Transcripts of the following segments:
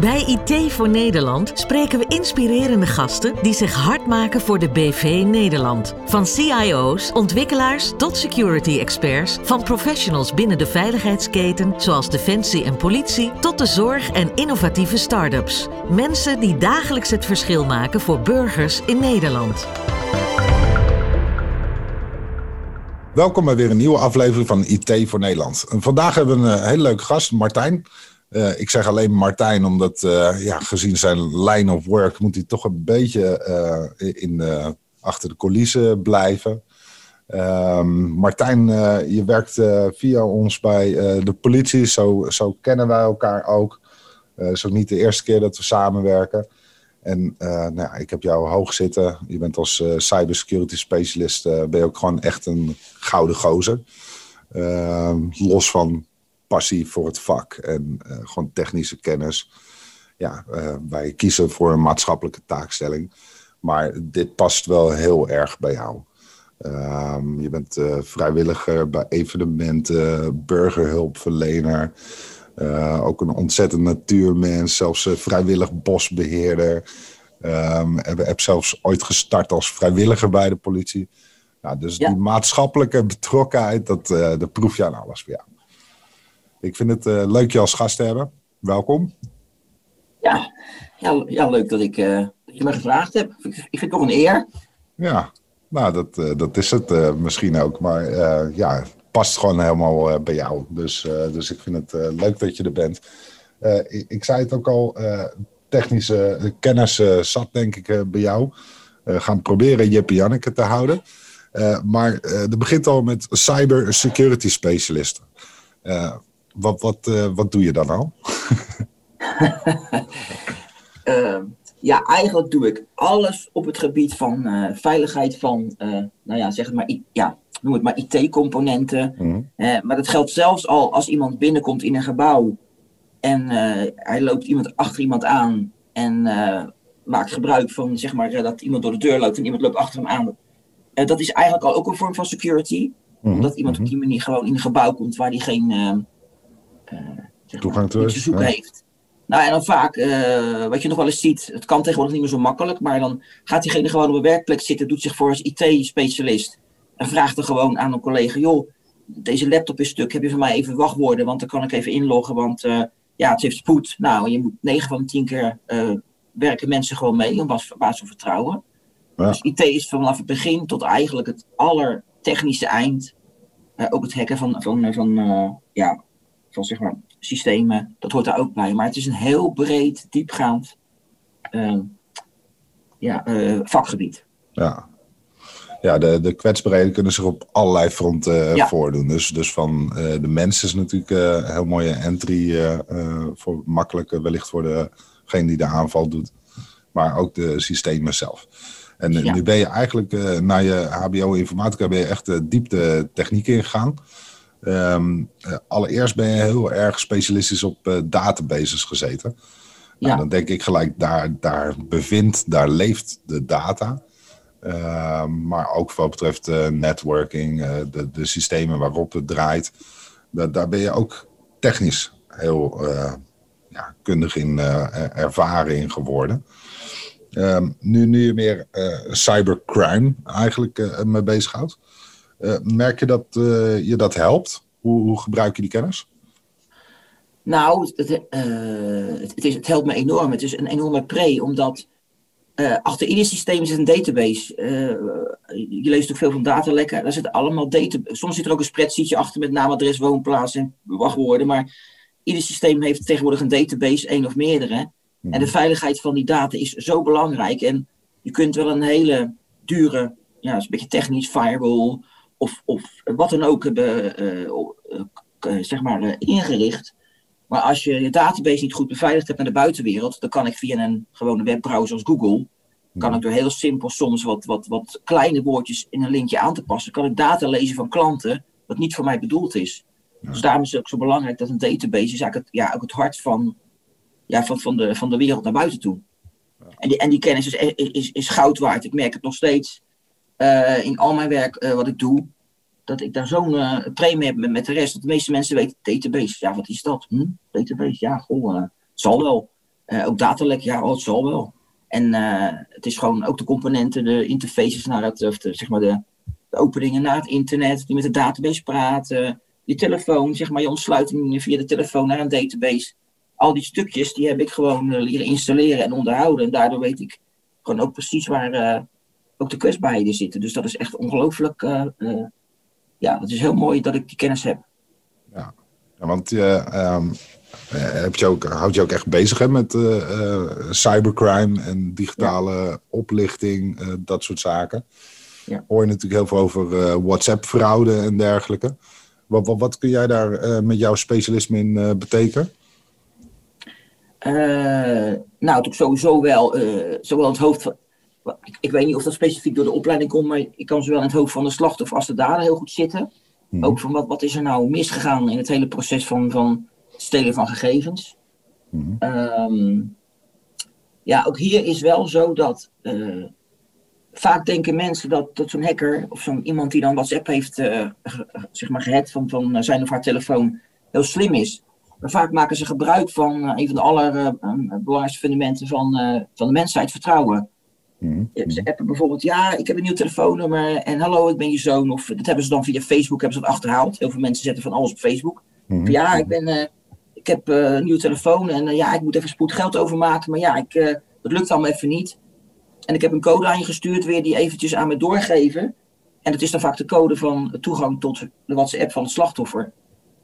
Bij IT voor Nederland spreken we inspirerende gasten die zich hard maken voor de BV Nederland. Van CIO's, ontwikkelaars tot security experts, van professionals binnen de veiligheidsketen zoals defensie en politie tot de zorg en innovatieve start-ups. Mensen die dagelijks het verschil maken voor burgers in Nederland. Welkom bij weer een nieuwe aflevering van IT voor Nederland. En vandaag hebben we een hele leuke gast, Martijn. Uh, ik zeg alleen Martijn, omdat uh, ja, gezien zijn line of work moet hij toch een beetje uh, in, achter de coulissen blijven. Ehm, Martijn, je werkt via ons bij de politie, zo, zo kennen wij elkaar ook. Het is ook niet de eerste keer dat we samenwerken. En nou ja, ik heb jou hoog zitten. Je bent als cybersecurity specialist ben je ook gewoon echt een gouden gozer. Ehm, los van passie voor het vak en uh, gewoon technische kennis. Ja, uh, wij kiezen voor een maatschappelijke taakstelling. Maar dit past wel heel erg bij jou. Um, je bent uh, vrijwilliger bij evenementen, burgerhulpverlener. ook een ontzettend natuurmens, zelfs vrijwillig bosbeheerder. Um, heb, heb zelfs ooit gestart als vrijwilliger bij de politie. Nou, dus ja. die maatschappelijke betrokkenheid, dat, dat proef je aan alles jou. Ik vind het uh, leuk je als gast te hebben. Welkom. Ja, ja, ja leuk dat, ik, uh, dat je me gevraagd hebt. Ik vind het toch een eer. Ja, nou, dat, uh, dat is het misschien ook. Maar ja, het past gewoon helemaal bij jou. Dus, dus ik vind het leuk dat je er bent. Ik, ik, zei het ook al, technische kennis zat denk ik bij jou. gaan proberen Jippe Janneke te houden. maar dat begint al met cyber security specialisten wat, wat, uh, wat doe je dan al? uh, ja, eigenlijk doe ik alles op het gebied van uh, veiligheid van, nou ja, zeg het maar, ja, noem het maar IT-componenten. Mm. maar dat geldt zelfs al als iemand binnenkomt in een gebouw en hij loopt iemand achter iemand aan en maakt gebruik van, zeg maar, dat iemand door de deur loopt en iemand loopt achter hem aan. dat is eigenlijk al ook een vorm van security. Mm. Omdat iemand op mm-hmm. die manier gewoon in een gebouw komt waar hij geen uh, toegang te zoeken heeft. Nou, en dan vaak, uh, wat je nog wel eens ziet, het kan tegenwoordig niet meer zo makkelijk, maar dan gaat diegene gewoon op een werkplek zitten, doet zich voor als IT-specialist en vraagt er gewoon aan een collega, joh, deze laptop is stuk, heb je voor mij even wachtwoorden, want dan kan ik even inloggen, want uh, ja, het heeft spoed. Nou, je moet 9 van de 10 keer uh, werken mensen gewoon mee, op basis van vertrouwen. Ja. Dus IT is vanaf het begin tot eigenlijk het allertechnische eind, ook het hacken van, van, van ja, van zeg maar, systemen, dat hoort daar ook bij. Maar het is een heel breed, diepgaand uh, ja, uh, vakgebied. Ja, ja de, de kwetsbaarheden kunnen zich op allerlei fronten uh, ja. voordoen. Dus, dus van uh, de mensen is natuurlijk een heel mooie entry, voor makkelijker wellicht voor degene die de aanval doet. Maar ook de systemen zelf. En ja. nu ben je eigenlijk naar je HBO informatica ben je echt diep de techniek ingegaan. Um, allereerst ben je heel erg specialistisch op uh, databases gezeten. Nou, ja. Nou, dan denk ik gelijk, daar, daar bevindt, daar leeft de data. Uh, maar ook wat betreft uh, networking, de, de systemen waarop het draait. Da daar ben je ook technisch heel ja, kundig in ervaring geworden. Um, nu, nu je meer cybercrime eigenlijk mee bezighoudt. Uh, merk je dat uh, je dat helpt? Hoe, hoe, gebruik je die kennis? Nou, het, uh, het, is, het, helpt me enorm. Het is een enorme pre, omdat achter ieder systeem zit een database. je leest ook veel van datalekken. Daar zit allemaal data. Soms zit er ook een spreadsheetje achter met naam, adres, woonplaats en wachtwoorden. Maar ieder systeem heeft tegenwoordig een database, één of meerdere. Mm. En de veiligheid van die data is zo belangrijk. En je kunt wel een hele dure, ja, is een beetje technisch, firewall of, of wat dan ook hebben uh, uh, zeg maar, ingericht. Maar als je je database niet goed beveiligd hebt naar de buitenwereld, dan kan ik via een gewone webbrowser als Google, kan ik door heel simpel soms wat, wat, wat kleine woordjes in een linkje aan te passen, kan ik data lezen van klanten wat niet voor mij bedoeld is. Ja. Dus daarom is het ook zo belangrijk dat een database is eigenlijk het, ja, ook het hart van, ja, van, van, de, van de wereld naar buiten toe. Ja. En, die, en die kennis is, is, is goud waard. Ik merk het nog steeds uh, in al mijn werk uh, wat ik doe, dat ik daar zo'n uh, premie heb met, met, de rest. Dat de meeste mensen weten, database, ja, wat is dat? Hm? Database, ja, goh, zal wel. ook datalek, ja, oh, het zal wel. En het is gewoon ook de componenten, de interfaces naar het, zeg maar de, de openingen naar het internet, die met de database praten, je telefoon, zeg maar je ontsluiting via de telefoon naar een database. Al die stukjes, die heb ik gewoon leren installeren en onderhouden. En daardoor weet ik gewoon ook precies waar ook de kwetsbaarheden zitten. Dus dat is echt ongelooflijk. ja, het is heel mooi dat ik die kennis heb. Ja, ja want je, um, heb je ook, houd je ook echt bezig hè, met cybercrime en digitale oplichting, dat soort zaken. Ja. Hoor je natuurlijk heel veel over WhatsApp-fraude en dergelijke. Wat, wat, wat, kun jij daar met jouw specialisme in betekenen? nou, ik sowieso wel, zowel het hoofd van, ik, ik, weet niet of dat specifiek door de opleiding komt, maar ik kan zowel in het hoofd van de slachtoffer als de dader heel goed zitten. Mhm. Ook van wat, wat is er nou misgegaan in het hele proces van, van stelen van gegevens. Mhm. Ehm, ja, ook hier is wel zo dat uh, vaak denken mensen dat, dat zo'n hacker of zo'n iemand die dan WhatsApp heeft uh, zeg maar gehackt van, van zijn of haar telefoon heel slim is. Maar vaak maken ze gebruik van uh, een van de allerbelangrijkste fundamenten van, van de mensheid, vertrouwen. Mm Ze appen bijvoorbeeld, ja, ik heb een nieuw telefoonnummer en hallo, ik ben je zoon. Of dat hebben ze dan via Facebook hebben ze dat achterhaald. Heel veel mensen zetten van alles op Facebook. Mhm. Ja, ik, ben, uh, ik heb uh, een nieuw telefoon en uh, ja, ik moet even spoed geld overmaken. Maar ja, ik, dat lukt allemaal even niet. En ik heb een code aan je gestuurd, weer die eventjes aan me doorgeven. En dat is dan vaak de code van toegang tot de WhatsApp van het slachtoffer.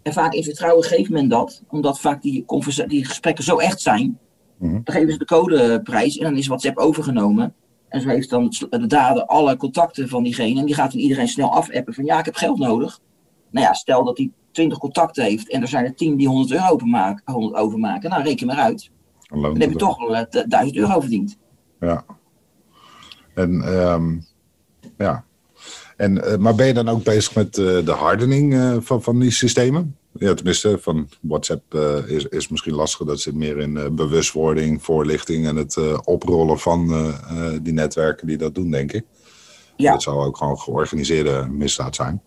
En vaak in vertrouwen geeft men dat, omdat vaak die, die gesprekken zo echt zijn. Mhm. Dan geven ze de codeprijs en dan is WhatsApp overgenomen. En zo heeft dan de dader alle contacten van diegene. En die gaat dan iedereen snel afappen van ja, ik heb geld nodig. Nou ja, stel dat hij 20 contacten heeft en er zijn er 10 die 100 euro overmaken. 100 overmaken nou, reken maar uit. Dan, heb je toch al 1000 eh, euro verdiend. Ja. En, um, ja. En, uh, maar ben je dan ook bezig met uh, de hardening van, van die systemen? Ja, tenminste, van WhatsApp uh, is, is misschien lastiger. Dat zit meer in uh, bewustwording, voorlichting en het uh, oprollen van die netwerken die dat doen, denk ik. Ja. Dat zou ook gewoon georganiseerde misdaad zijn.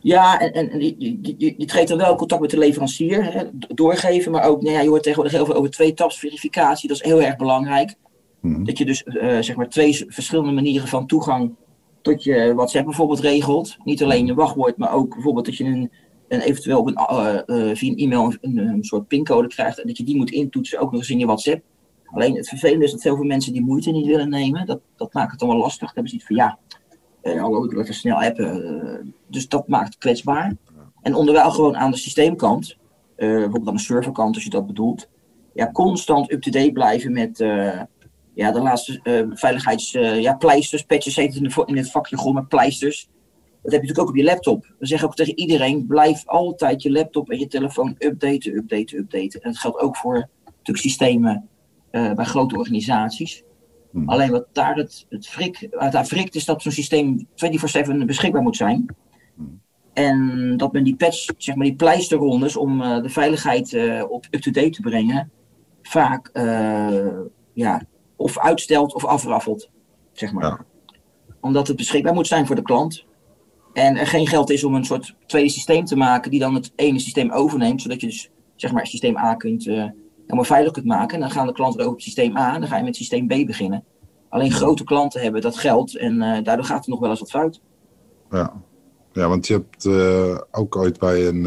Ja, en, en je, je, je, treedt dan wel contact met de leverancier, hè, doorgeven, maar ook, nou ja, je hoort tegenwoordig heel veel over twee-taps-verificatie, dat is heel erg belangrijk. Mhm. Dat je dus zeg maar twee verschillende manieren van toegang tot je WhatsApp bijvoorbeeld regelt. Niet alleen je wachtwoord, maar ook bijvoorbeeld dat je een en eventueel op een, uh, via een e-mail een, een, soort pincode krijgt en dat je die moet intoetsen, ook nog eens in je WhatsApp. Alleen het vervelende is dat heel veel mensen die moeite niet willen nemen. Dat, dat maakt het dan wel lastig. Dan hebben ze iets van ja, uh, hallo, ik wil even snel appen. dus dat maakt het kwetsbaar. En onderwijl gewoon aan de systeemkant, bijvoorbeeld aan de serverkant als je dat bedoelt, ja, constant up-to-date blijven met ja, de laatste uh, veiligheids, ja, pleisters, patches heet het in, de, in het vakje gewoon met pleisters. Dat heb je natuurlijk ook op je laptop. We zeggen ook tegen iedereen: blijf altijd je laptop en je telefoon updaten, updaten, updaten. En dat geldt ook voor natuurlijk systemen uh, bij grote organisaties. Hmm. Alleen wat daar het, het frik, wat daar frikt, is dat zo'n systeem 24-7 beschikbaar moet zijn. Hmm. En dat men die patch, zeg maar die pleisterrondes om uh, de veiligheid uh, op up-to-date te brengen, vaak ja, of uitstelt of afraffelt. Zeg maar. Ja. Omdat het beschikbaar moet zijn voor de klant. En er geen geld is om een soort tweede systeem te maken die dan het ene systeem overneemt, zodat je dus zeg maar systeem A kunt uh, helemaal veilig kunt maken. En dan gaan de klanten ook op systeem A en dan ga je met systeem B beginnen. Alleen grote klanten hebben dat geld en uh, daardoor gaat er nog wel eens wat fout. Ja, ja want je hebt uh, ook ooit bij een,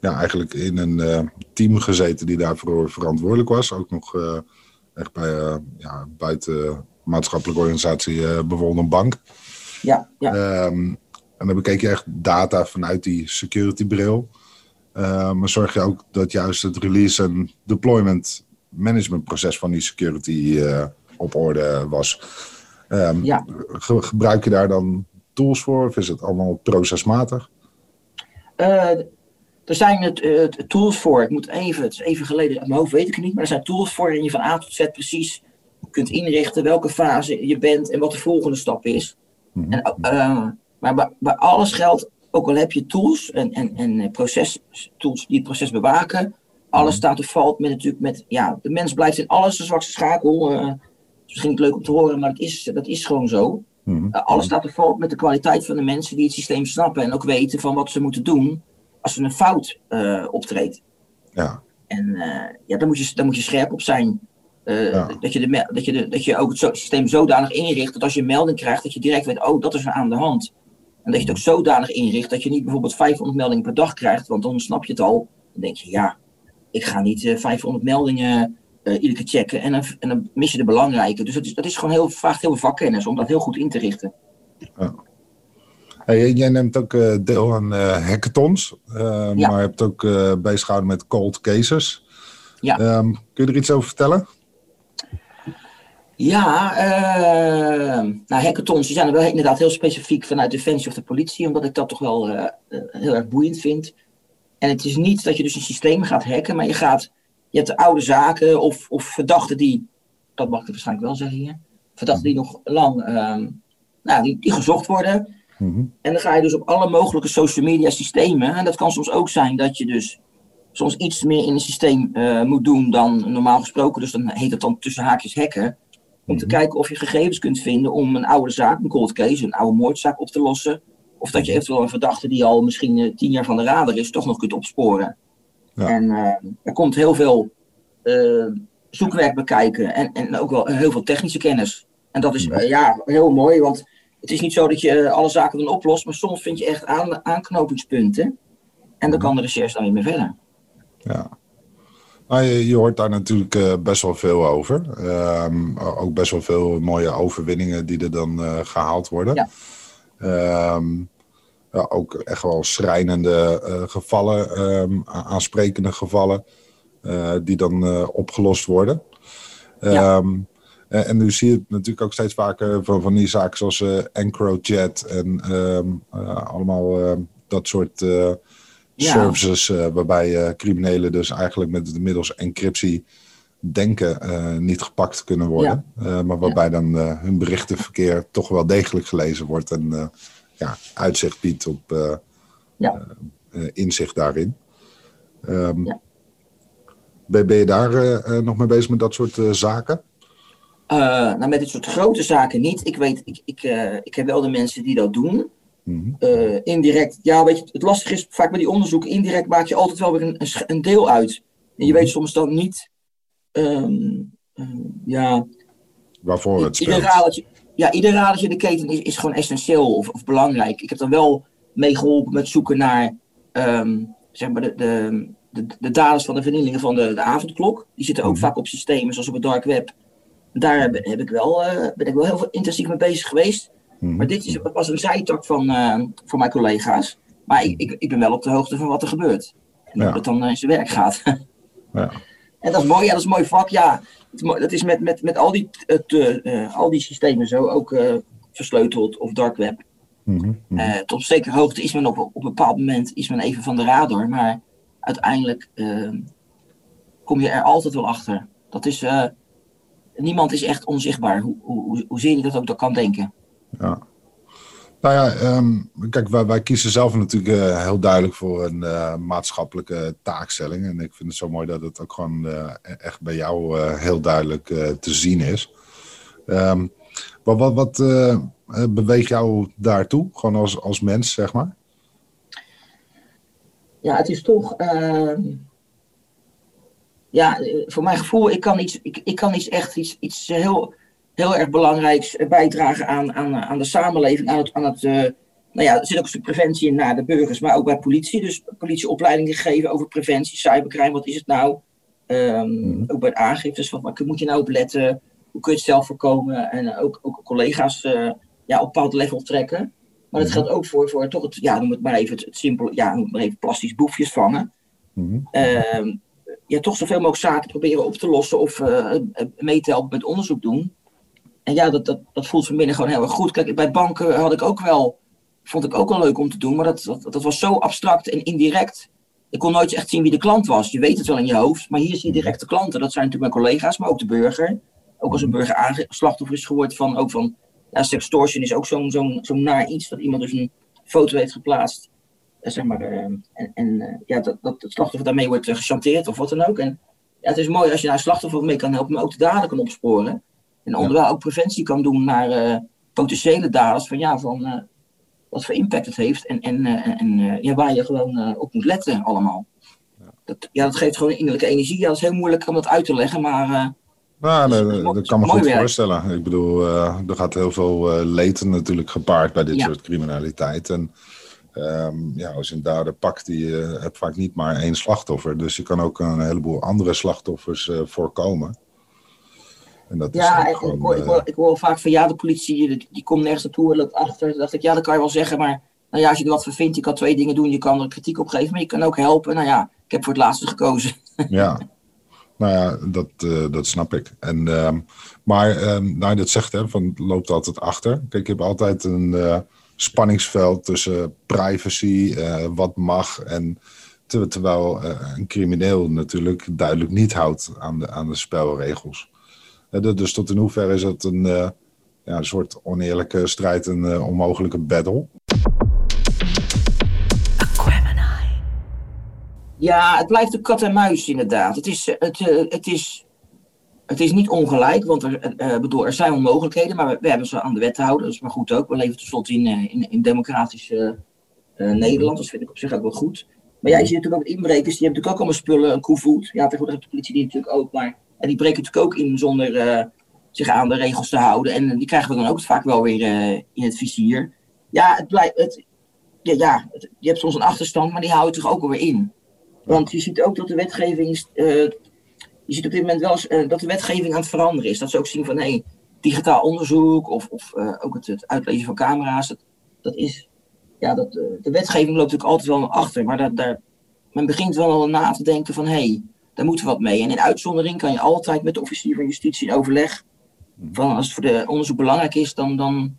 ja, eigenlijk in een team gezeten die daarvoor verantwoordelijk was. Ook nog echt bij ja, buiten maatschappelijke organisatie, bijvoorbeeld een bank. Ja, ja. Um, en dan bekijk je echt data vanuit die security bril. Uh, maar zorg je ook dat juist het release en deployment management proces van die security uh, op orde was. Um, ja. gebruik je daar dan tools voor of is het allemaal procesmatig? Uh, er zijn het, tools voor. Ik moet even, het is even geleden uit mijn hoofd weet ik het niet, maar er zijn tools voor en je van A tot Z precies kunt inrichten welke fase je bent en wat de volgende stap is. Mm -hmm. En maar bij, alles geldt, ook al heb je tools en, en, en tools die het proces bewaken, alles mhm. staat of valt met natuurlijk met, ja, de mens blijft in alles de zwakste schakel. Uh, misschien leuk om te horen, maar dat is, dat is gewoon zo. Mm alles staat of valt met de kwaliteit van de mensen die het systeem snappen en ook weten van wat ze moeten doen als er een fout uh, optreedt. Ja. En ja, daar moet, je, daar moet je scherp op zijn. dat, je de, dat, je de, dat je ook het systeem zodanig inricht dat als je een melding krijgt, dat je direct weet, oh, dat is er aan de hand. En dat je het ook zodanig inricht dat je niet bijvoorbeeld 500 meldingen per dag krijgt, want dan snap je het al. Dan denk je, ja, ik ga niet 500 meldingen uh, iedere keer checken en dan, en dan mis je de belangrijke. Dus dat is, dat is gewoon heel, vraagt heel veel vakkennis om dat heel goed in te richten. Ja. Hey, jij neemt ook uh, deel aan hackathons, ja. maar hebt ook bezig gehouden met cold cases. Ja. Um, kun je er iets over vertellen? Ja, nou, hackathons die zijn wel inderdaad heel specifiek vanuit Defensie of de politie, omdat ik dat toch wel heel erg boeiend vind. En het is niet dat je dus een systeem gaat hacken, maar je gaat je hebt oude zaken of, of verdachten die, dat mag ik waarschijnlijk wel zeggen hier, verdachten die nog lang, uh, nou, die, die gezocht worden. Mhm. En dan ga je dus op alle mogelijke social media systemen. En dat kan soms ook zijn dat je dus soms iets meer in een systeem uh, moet doen dan normaal gesproken. Dus dan heet het dan tussen haakjes hacken. Om te mhm. kijken of je gegevens kunt vinden om een oude zaak, een cold case, een oude moordzaak op te lossen. Of dat je eventueel een verdachte die al misschien uh, tien jaar van de radar is, toch nog kunt opsporen. En uh, er komt heel veel uh, zoekwerk bekijken en, en ook wel heel veel technische kennis. En dat is ja. ja heel mooi, want het is niet zo dat je alle zaken dan oplost, maar soms vind je echt aan, aanknopingspunten. En dan kan de recherche dan weer mee verder. Ja. Je, je, hoort daar natuurlijk uh, best wel veel over. Um, ook best wel veel mooie overwinningen die er dan uh, gehaald worden. Ja. Um, ja, ook echt wel schrijnende uh, gevallen, um, aansprekende gevallen, die dan opgelost worden. Ja. En nu zie je natuurlijk ook steeds vaker van, van die zaken zoals EncroChat en allemaal dat soort ja. services waarbij criminelen dus eigenlijk met de middels encryptie denken niet gepakt kunnen worden. Ja. maar waarbij ja. dan hun berichtenverkeer toch wel degelijk gelezen wordt en ja, uitzicht biedt op uh, ja. uh, inzicht daarin. Um, ja. ben, ben, je daar uh, nog mee bezig met dat soort zaken? nou, met dit soort grote zaken niet. Ik weet, ik, ik, ik heb wel de mensen die dat doen. Mm -hmm. indirect, ja, weet je, het lastige is vaak bij die onderzoeken, indirect maak je altijd wel weer een, een deel uit. En je mm -hmm. weet soms dan niet, um, ja. Waarvoor het speelt. Ieder ja, ieder radertje in de keten is, is gewoon essentieel of, of belangrijk. Ik heb dan wel meegeholpen met zoeken naar um, zeg maar de, de, de, de, daders van de vernielingen van de, de avondklok. Die zitten ook mm vaak op systemen zoals op het dark web. Daar heb, heb ik wel, uh, ben ik wel heel veel intensief mee bezig geweest. Mm Maar dit is, was een zijtak van, uh, van mijn collega's. Maar ik, ik, ik, ben wel op de hoogte van wat er gebeurt. En ja. hoe het dan in zijn werk gaat. ja. En dat is mooi, ja, dat is een mooi vak. Ja, dat is met, met, met al, die, het, uh, al die systemen zo ook uh, versleuteld of dark web. Mm -hmm. uh, tot op zekere hoogte is men op, op een bepaald moment is men even van de radar, maar uiteindelijk ehm, kom je er altijd wel achter. Dat is, niemand is echt onzichtbaar, hoe, hoe, hoe, hoezeer je dat ook dat kan denken. Ja. Nou ja, um, kijk, wij, wij, kiezen zelf natuurlijk uh, heel duidelijk voor een uh, maatschappelijke taakstelling. En ik vind het zo mooi dat het ook gewoon uh, echt bij jou heel duidelijk te zien is. Um, wat wat, wat beweegt jou daartoe, gewoon als, als mens, zeg maar? Ja, het is toch. Ehm, ja, voor mijn gevoel, ik kan iets, ik, ik kan iets echt iets, iets heel heel erg belangrijk eh, bijdragen aan, aan, aan de samenleving, aan het, aan het uh, nou ja, er zit ook een stuk preventie in naar de burgers, maar ook bij politie. Dus politieopleidingen geven over preventie, cybercrime, wat is het nou? Um, Ook bij aangiftes, wat, wat moet je nou op letten? Hoe kun je het zelf voorkomen? En ook, ook collega's uh, ja, op bepaald level trekken. Maar dat mhm. geldt ook voor, voor toch het, ja, noem het maar even het, het simpele, ja, noem het maar even plastisch boefjes vangen. Mm -hmm. ja, toch zoveel mogelijk zaken proberen op te lossen of uh, mee te helpen met onderzoek doen. En ja, dat, dat, dat voelt van binnen gewoon heel erg goed. Kijk, bij banken had ik ook wel, vond ik ook wel leuk om te doen, maar dat, dat, dat was zo abstract en indirect. Ik kon nooit echt zien wie de klant was. Je weet het wel in je hoofd, maar hier zie je direct de klanten. Dat zijn natuurlijk mijn collega's, maar ook de burger. Ook als een burger slachtoffer is geworden van, ook van ja, sextortion is ook zo'n zo'n zo'n naar iets. Dat iemand dus een foto heeft geplaatst. Eh, zeg maar, uh, en, en uh, ja, dat, dat het slachtoffer daarmee wordt gechanteerd of wat dan ook. En ja, het is mooi als je daar slachtoffer mee kan helpen, maar ook de dader kan opsporen. En onderwijl ook preventie kan doen naar uh, potentiële daders van ja, van uh, wat voor impact het heeft en, en, uh, en ja, waar je gewoon op moet letten allemaal. Ja. dat, ja, dat geeft gewoon innerlijke energie. Ja, dat is heel moeilijk om dat uit te leggen, maar... Nou, dat, dat, kan me goed voorstellen. Ik bedoel, er gaat heel veel leed natuurlijk gepaard bij dit soort criminaliteit. En um, ja, als je een dader pakt, die uh, hebt vaak niet maar één slachtoffer. Dus je kan ook een heleboel andere slachtoffers uh, voorkomen. En dat ja, is ik, gewoon, ik, hoor, ik, hoor, ik, hoor, vaak van ja, de politie die, die komt nergens naartoe en loopt achter. Toen dacht ik, ja, dat kan je wel zeggen, maar nou ja, als je er wat voor vindt, je kan twee dingen doen. Je kan er kritiek op geven, maar je kan ook helpen. Nou ja, ik heb voor het laatste gekozen. Ja, nou ja, dat, uh, dat snap ik. En, uh, maar uh, nou, dat zegt, hè, van, loopt altijd achter. Kijk, ik heb altijd een spanningsveld tussen privacy, wat mag en terwijl een crimineel natuurlijk duidelijk niet houdt aan de, aan de spelregels. Uh, dus tot in hoeverre is het een, ja, een soort oneerlijke strijd, een onmogelijke battle? Ja, het blijft de kat en muis inderdaad. Het is, het, het is het is niet ongelijk, want er, bedoel, er zijn onmogelijkheden, maar we, hebben ze aan de wet te houden. Dat is maar goed ook. We leven tenslotte in, in, in democratisch uh, Nederland. Dat vind ik op zich ook wel goed. Maar ja, je ziet natuurlijk ook inbrekers, die hebben natuurlijk ook allemaal spullen, een koevoet. Ja, tegenwoordig heeft de politie die natuurlijk ook, maar en die breken natuurlijk ook in zonder zich aan de regels te houden. En die krijgen we dan ook vaak wel weer in het vizier. Ja, het blijft, het, ja, je hebt soms een achterstand, maar die houdt zich ook alweer in. Want je ziet ook dat de wetgeving je ziet op dit moment wel eens dat de wetgeving aan het veranderen is. Dat ze ook zien van hé, hey, digitaal onderzoek of, of ook het, het, uitlezen van camera's. Dat, dat is, ja, dat, de wetgeving loopt natuurlijk altijd wel achter. Maar dat, daar, men begint wel al na te denken van hé, hey, daar moeten we wat mee. En in uitzondering kan je altijd met de officier van justitie in overleg. Van als het voor de onderzoek belangrijk is, dan, dan,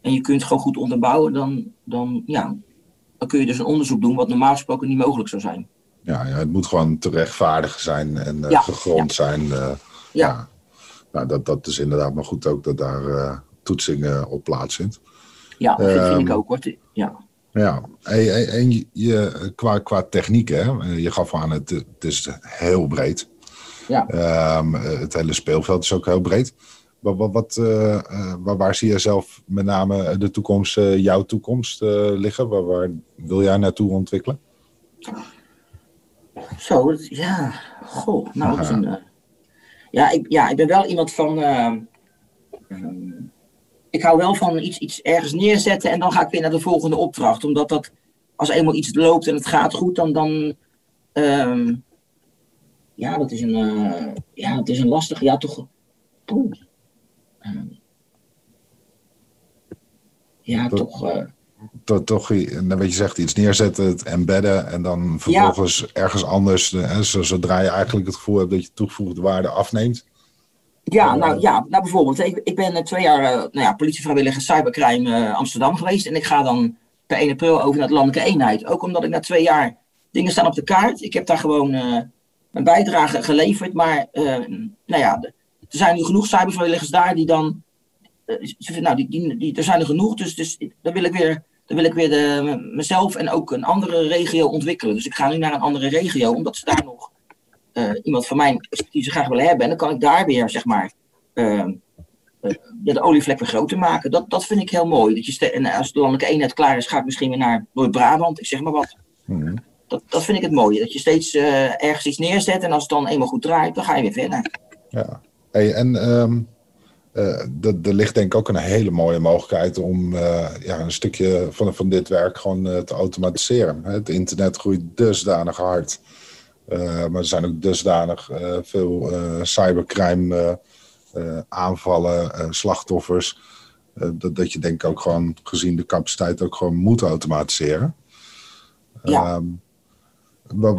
en je kunt het gewoon goed onderbouwen, dan, dan, ja, dan kun je dus een onderzoek doen wat normaal gesproken niet mogelijk zou zijn. Ja, ja, het moet gewoon te rechtvaardig zijn en uh, gegrond zijn. Uh, ja. Nou, dat, dat is inderdaad maar goed ook dat daar uh, toetsingen op plaatsvindt. Ja, dat um, vind ik ook hoor. Ja. Ja, en, en je, qua, qua techniek, hè, je gaf aan het, het is heel breed. Ja. Um, het hele speelveld is ook heel breed. Wat, wat, wat uh, waar, waar, zie je zelf met name de toekomst, uh, jouw toekomst liggen? Waar, waar, wil jij naartoe ontwikkelen? Zo, ja. Goh, nou, dat is een, ja, ik, ja, ik ben wel iemand van. Um, ik hou wel van iets, iets ergens neerzetten en dan ga ik weer naar de volgende opdracht. Omdat dat, als eenmaal iets loopt en het gaat goed, dan. dan um, ja, dat is een. Uh, ja, dat is een lastige. Ja, toch. Poeh. ja, toch to, toch, wat je zegt, iets neerzetten, het embedden en dan vervolgens ergens anders, hè, zodra je eigenlijk het gevoel hebt dat je toegevoegde waarde afneemt. Ja, nou ja, nou bijvoorbeeld, ik, ik ben twee jaar uh, nou ja, politievrijwilliger cybercrime Amsterdam geweest en ik ga dan per 1 april over naar de landelijke eenheid. Ook omdat ik na twee jaar dingen staan op de kaart. Ik heb daar gewoon mijn bijdrage geleverd, maar nou ja, er zijn nu genoeg cybervrijwilligers daar die dan nou, die, die, die, er zijn er genoeg, dus, dus dan wil ik weer dan wil ik weer de, mezelf en ook een andere regio ontwikkelen. Dus ik ga nu naar een andere regio, omdat ze daar nog iemand van mijn expertise graag willen hebben. En dan kan ik daar weer, zeg maar, uh, uh, de olievlek weer groter maken. Dat, dat vind ik heel mooi. Dat je en als de landelijke eenheid klaar is, ga ik misschien weer naar Noord-Brabant. Ik zeg maar wat. Mm dat, dat vind ik het mooie. Dat je steeds ergens iets neerzet en als het dan eenmaal goed draait, dan ga je weer verder. Ja, hey, en um, uh, er ligt denk ik ook een hele mooie mogelijkheid om uh, ja, een stukje van, van dit werk gewoon uh, te automatiseren. Het internet groeit dusdanig hard. Maar er zijn ook dusdanig veel cybercrime aanvallen, slachtoffers. dat, dat je denk ik ook gewoon gezien de capaciteit ook gewoon moet automatiseren. Ja. Ehm,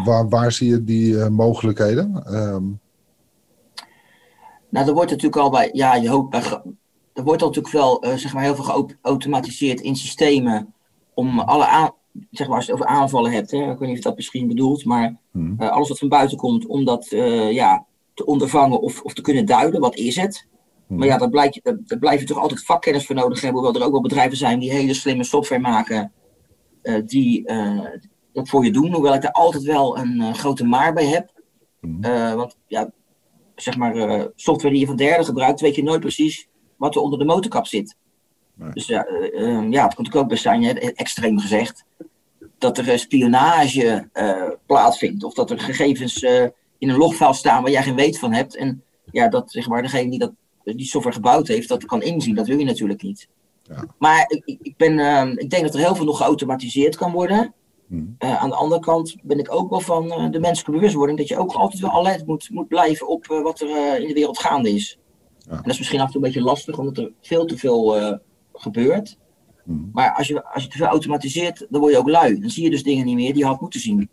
waar, waar, zie je die mogelijkheden? Um, nou, er wordt natuurlijk al bij, ja, je hoopt bij, er wordt al natuurlijk wel, uh, zeg maar, heel veel geautomatiseerd in systemen om alle zeg maar, als je het over aanvallen hebt, hè, ik weet niet of dat misschien bedoelt, maar hmm. uh, alles wat van buiten komt, om dat, uh, ja, te ondervangen of, of te kunnen duiden, wat is het? Hmm. Maar ja, daar, blijkt, daar, blijf je toch altijd vakkennis voor nodig hebben, hoewel er ook wel bedrijven zijn die hele slimme software maken, die dat voor je doen, hoewel ik daar altijd wel een grote maar bij heb. Hmm. want ja, zeg maar, software die je van derde gebruikt, weet je nooit precies wat er onder de motorkap zit. Dus ja, uh, ja, het komt ook best zijn, extreem gezegd. Dat er spionage plaatsvindt. Of dat er gegevens in een logfile staan waar jij geen weet van hebt. En ja, dat zeg maar, degene die dat, die software gebouwd heeft, dat kan inzien. Dat wil je natuurlijk niet. Ja. Maar ik, ik, ben, ehm, ik denk dat er heel veel nog geautomatiseerd kan worden. Hmm. Uh, aan de andere kant ben ik ook wel van uh, de menselijke bewustwording dat je ook altijd wel alert moet, moet blijven op wat er in de wereld gaande is. Ja. En dat is misschien af en toe een beetje lastig, omdat er veel te veel gebeurt. Hmm. Maar als je, als je te veel automatiseert, dan word je ook lui. Dan zie je dus dingen niet meer die je had moeten zien.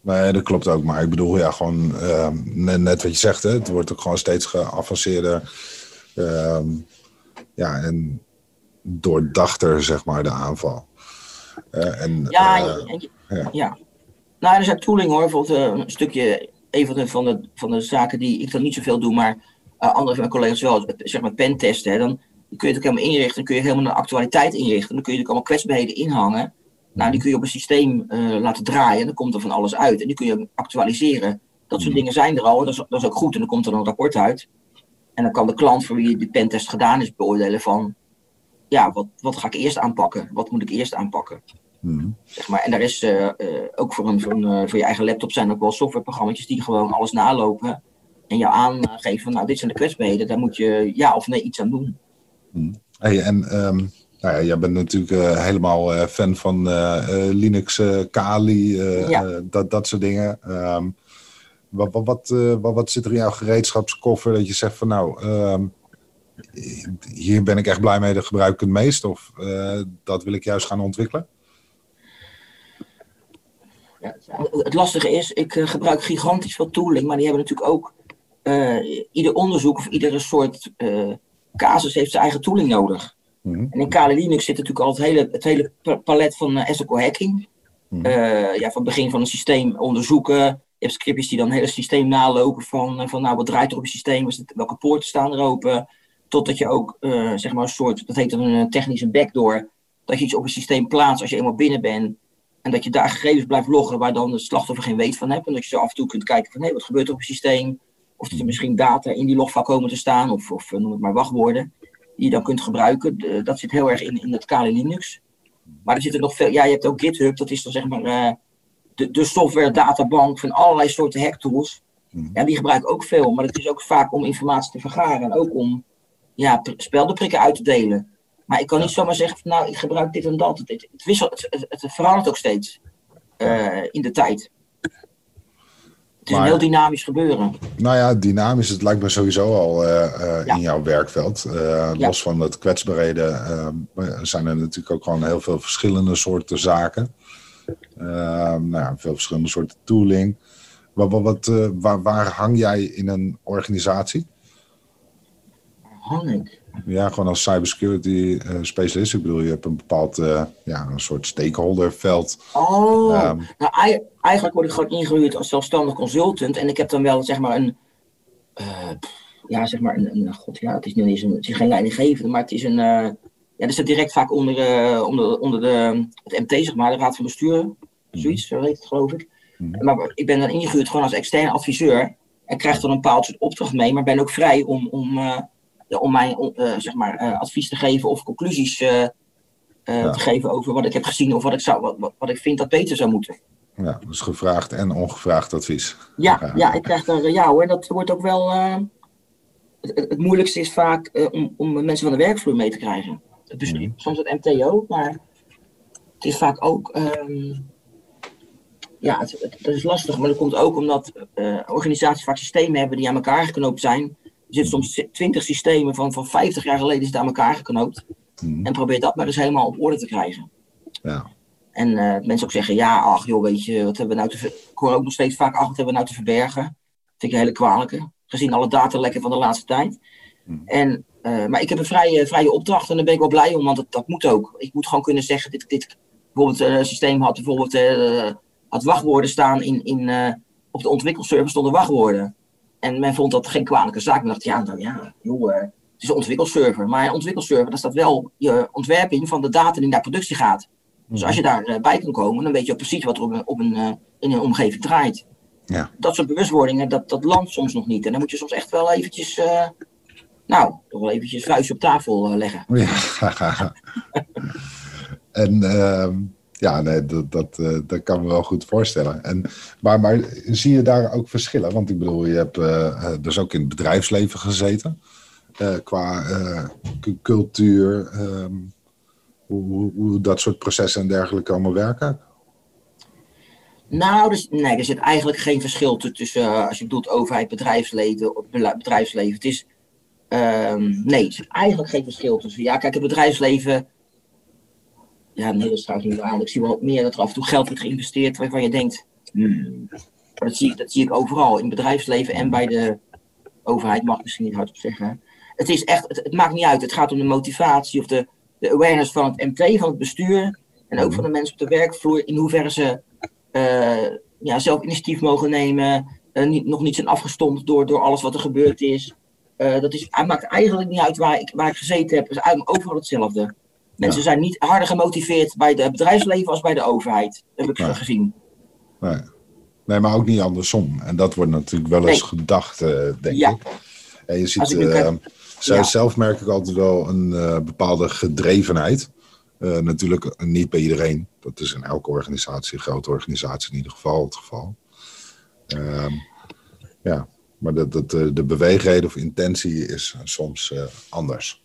Nee, dat klopt ook. Maar ik bedoel, ja, gewoon net, net, wat je zegt, hè, het wordt ook gewoon steeds geavanceerder. Ehm, ja, en doordachter, zeg maar, de aanval. Uh, en, ja, uh, ja, ja. Nou, er zijn tooling hoor. Bijvoorbeeld uh, een stukje, een van de, van, de, van de zaken die ik dan niet zoveel doe, maar andere van mijn collega's wel, zeg maar pentesten. Hè, dan kun je het ook helemaal inrichten. Dan kun je helemaal een actualiteit inrichten. Dan kun je ook allemaal kwetsbaarheden inhangen. Nou, die kun je op een systeem laten draaien. En dan komt er van alles uit. En die kun je actualiseren. Dat soort mhm. dingen zijn er al. Dat is, dat is ook goed. En dan komt er een rapport uit. En dan kan de klant voor wie die pentest gedaan is beoordelen van ja, wat, wat ga ik eerst aanpakken? Wat moet ik eerst aanpakken? Hmm. Zeg maar, en daar is uh, uh, ook voor, een, voor, een, voor je eigen laptop zijn ook wel softwareprogramma's die gewoon alles nalopen en jou aangeven van nou dit zijn de kwetsbaarheden, daar moet je ja of nee iets aan doen. Hmm. Hey, en um, nou ja, jij bent natuurlijk helemaal fan van Linux, Kali, ja. dat, dat soort dingen. Um, wat, wat, wat, wat, zit er in jouw gereedschapskoffer dat je zegt van nou, um, hier ben ik echt blij mee, dat gebruik ik het meest? Of dat wil ik juist gaan ontwikkelen? Ja, het lastige is, ik gebruik gigantisch veel tooling, maar die hebben natuurlijk ook uh, ieder onderzoek of iedere soort casus heeft zijn eigen tooling nodig. Mm -hmm. En in Kali Linux zit natuurlijk al het hele, het hele palet van ethical hacking. Mm -hmm. ja, van het begin van een systeem onderzoeken. Je hebt scriptjes die dan het hele systeem nalopen van, van nou, wat draait er op je systeem, welke poorten staan er open, Totdat je ook uh, zeg maar een soort, dat heet dan een technische backdoor, dat je iets op een systeem plaatst als je eenmaal binnen bent. En dat je daar gegevens blijft loggen waar dan de slachtoffer geen weet van hebt. En dat je zo af en toe kunt kijken van hé, wat gebeurt er op het systeem? Of dat er misschien data in die logfile komen te staan, of, of eh, noem het maar wachtwoorden, die je dan kunt gebruiken. dat zit heel erg in, in het Kali Linux. Maar er zitten nog veel, ja, je hebt ook GitHub, dat is dan zeg maar uh, de, de software databank van allerlei soorten hacktools. Mm. Ja, die gebruik ik ook veel, maar het is ook vaak om informatie te vergaren en ook om ja, speldenprikken uit te delen. Maar ik kan niet zomaar zeggen van nou, ik gebruik dit en dat. Het, het, wisselt, het, het, verandert ook steeds uh, in de tijd. Het is een heel dynamisch gebeuren. Nou ja, dynamisch, het lijkt me sowieso al uh, uh, ja. in jouw werkveld. Ja. Los van het kwetsbaarheden zijn er natuurlijk ook gewoon heel veel verschillende soorten zaken. nou ja, veel verschillende soorten tooling. Wat, wat, waar, waar hang jij in een organisatie? Ja, gewoon als cybersecurity uh, specialist. Ik bedoel, je hebt een bepaald, uh, ja, een soort stakeholderveld. Oh, um, nou eigenlijk word ik gewoon ingehuurd als zelfstandig consultant. En ik heb dan wel, zeg maar, een, uh, ja, zeg maar, een, een, god, ja, het is, niet een, het is geen leidinggevende, maar het is een, ja, dat staat direct vaak onder, onder, onder de, het MT, zeg maar, de Raad van Bestuur. Mhm. Zoiets, zo heet het, geloof ik. Mm. Maar ik ben dan ingehuurd gewoon als externe adviseur. En krijg dan een bepaald soort opdracht mee, maar ben ook vrij om, om om mij uh, zeg maar, uh, advies te geven of conclusies ja. te geven over wat ik heb gezien of wat ik, zou, wat, wat, ik vind dat beter zou moeten. Ja, dus gevraagd en ongevraagd advies. Ja, ja. ja ik krijg daar, ja hoor, dat wordt ook wel. Het, het, moeilijkste is vaak om, om mensen van de werkvloer mee te krijgen. Dus mm. soms het MTO, maar het is vaak ook. Um, ja, het, is lastig, maar dat komt ook omdat organisaties vaak systemen hebben die aan elkaar geknoopt zijn er zitten soms twintig systemen van, van 50 jaar geleden is aan elkaar geknoopt. Mhm. En probeer dat maar eens helemaal op orde te krijgen. Ja. En uh, mensen ook zeggen, ja, ach joh, weet je, wat hebben we nou te Ik hoor ook nog steeds vaak, ach, wat hebben we nou te verbergen? Dat vind ik een hele kwalijke, gezien alle datalekken van de laatste tijd. Mhm. En, uh, maar ik heb een vrije, vrije opdracht en daar ben ik wel blij om, want dat, dat moet ook. Ik moet gewoon kunnen zeggen, dit, dit bijvoorbeeld een uh, systeem had bijvoorbeeld had wachtwoorden staan in, in, op de ontwikkelserver stonden wachtwoorden. En men vond dat geen kwalijke zaak. Men dacht, ja, nou ja, joh, uh, het is een ontwikkelserver. Maar een ontwikkelserver, daar staat wel je ontwerping van de data die naar productie gaat. Dus als je daarbij uh, bij kan komen, dan weet je precies wat er op een, op een, uh, in een omgeving draait. Ja. Dat soort bewustwordingen, dat, dat landt soms nog niet. En dan moet je soms echt wel eventjes, uh, nou, toch wel eventjes vuist op tafel leggen. Ja. en ehm, Ja, nee, dat, dat, uh, dat kan me wel goed voorstellen. En, maar, maar zie je daar ook verschillen? Want ik bedoel, je hebt uh, dus ook in het bedrijfsleven gezeten. qua cultuur, um, hoe, hoe, dat soort processen en dergelijke allemaal werken? Nou, dus, nee, er zit eigenlijk geen verschil tussen, als je bedoelt overheid, bedrijfsleven, bedrijfsleven. Het is, um, nee, er zit eigenlijk geen verschil tussen. Ja, kijk, het bedrijfsleven ja, nee, dat is trouwens niet waar. Ik zie wel meer dat er af en toe geld wordt geïnvesteerd waarvan je denkt, hmm. dat, zie ik, dat zie ik overal, in het bedrijfsleven en bij de overheid, mag ik misschien niet hardop zeggen. Het, is echt, het, maakt niet uit, het gaat om de motivatie of de, de awareness van het MT, van het bestuur en ook van de mensen op de werkvloer, in hoeverre ze uh, ja, zelf initiatief mogen nemen, uh, niet, nog niet zijn afgestompt door, door alles wat er gebeurd is. Uh, dat is, het maakt eigenlijk niet uit waar ik, waar ik gezeten heb, het is overal hetzelfde. Mensen zijn niet harder gemotiveerd bij het bedrijfsleven als bij de overheid. heb ik gezien. Nee. nee, maar ook niet andersom. En dat wordt natuurlijk wel eens gedacht, uh, denk ik. En je ziet, uh, ja. zelf merk ik altijd wel een uh, bepaalde gedrevenheid. natuurlijk niet bij iedereen. Dat is in elke organisatie, grote organisatie in ieder geval het geval. Ehm, ja, maar dat, dat, de beweegreden of intentie is soms anders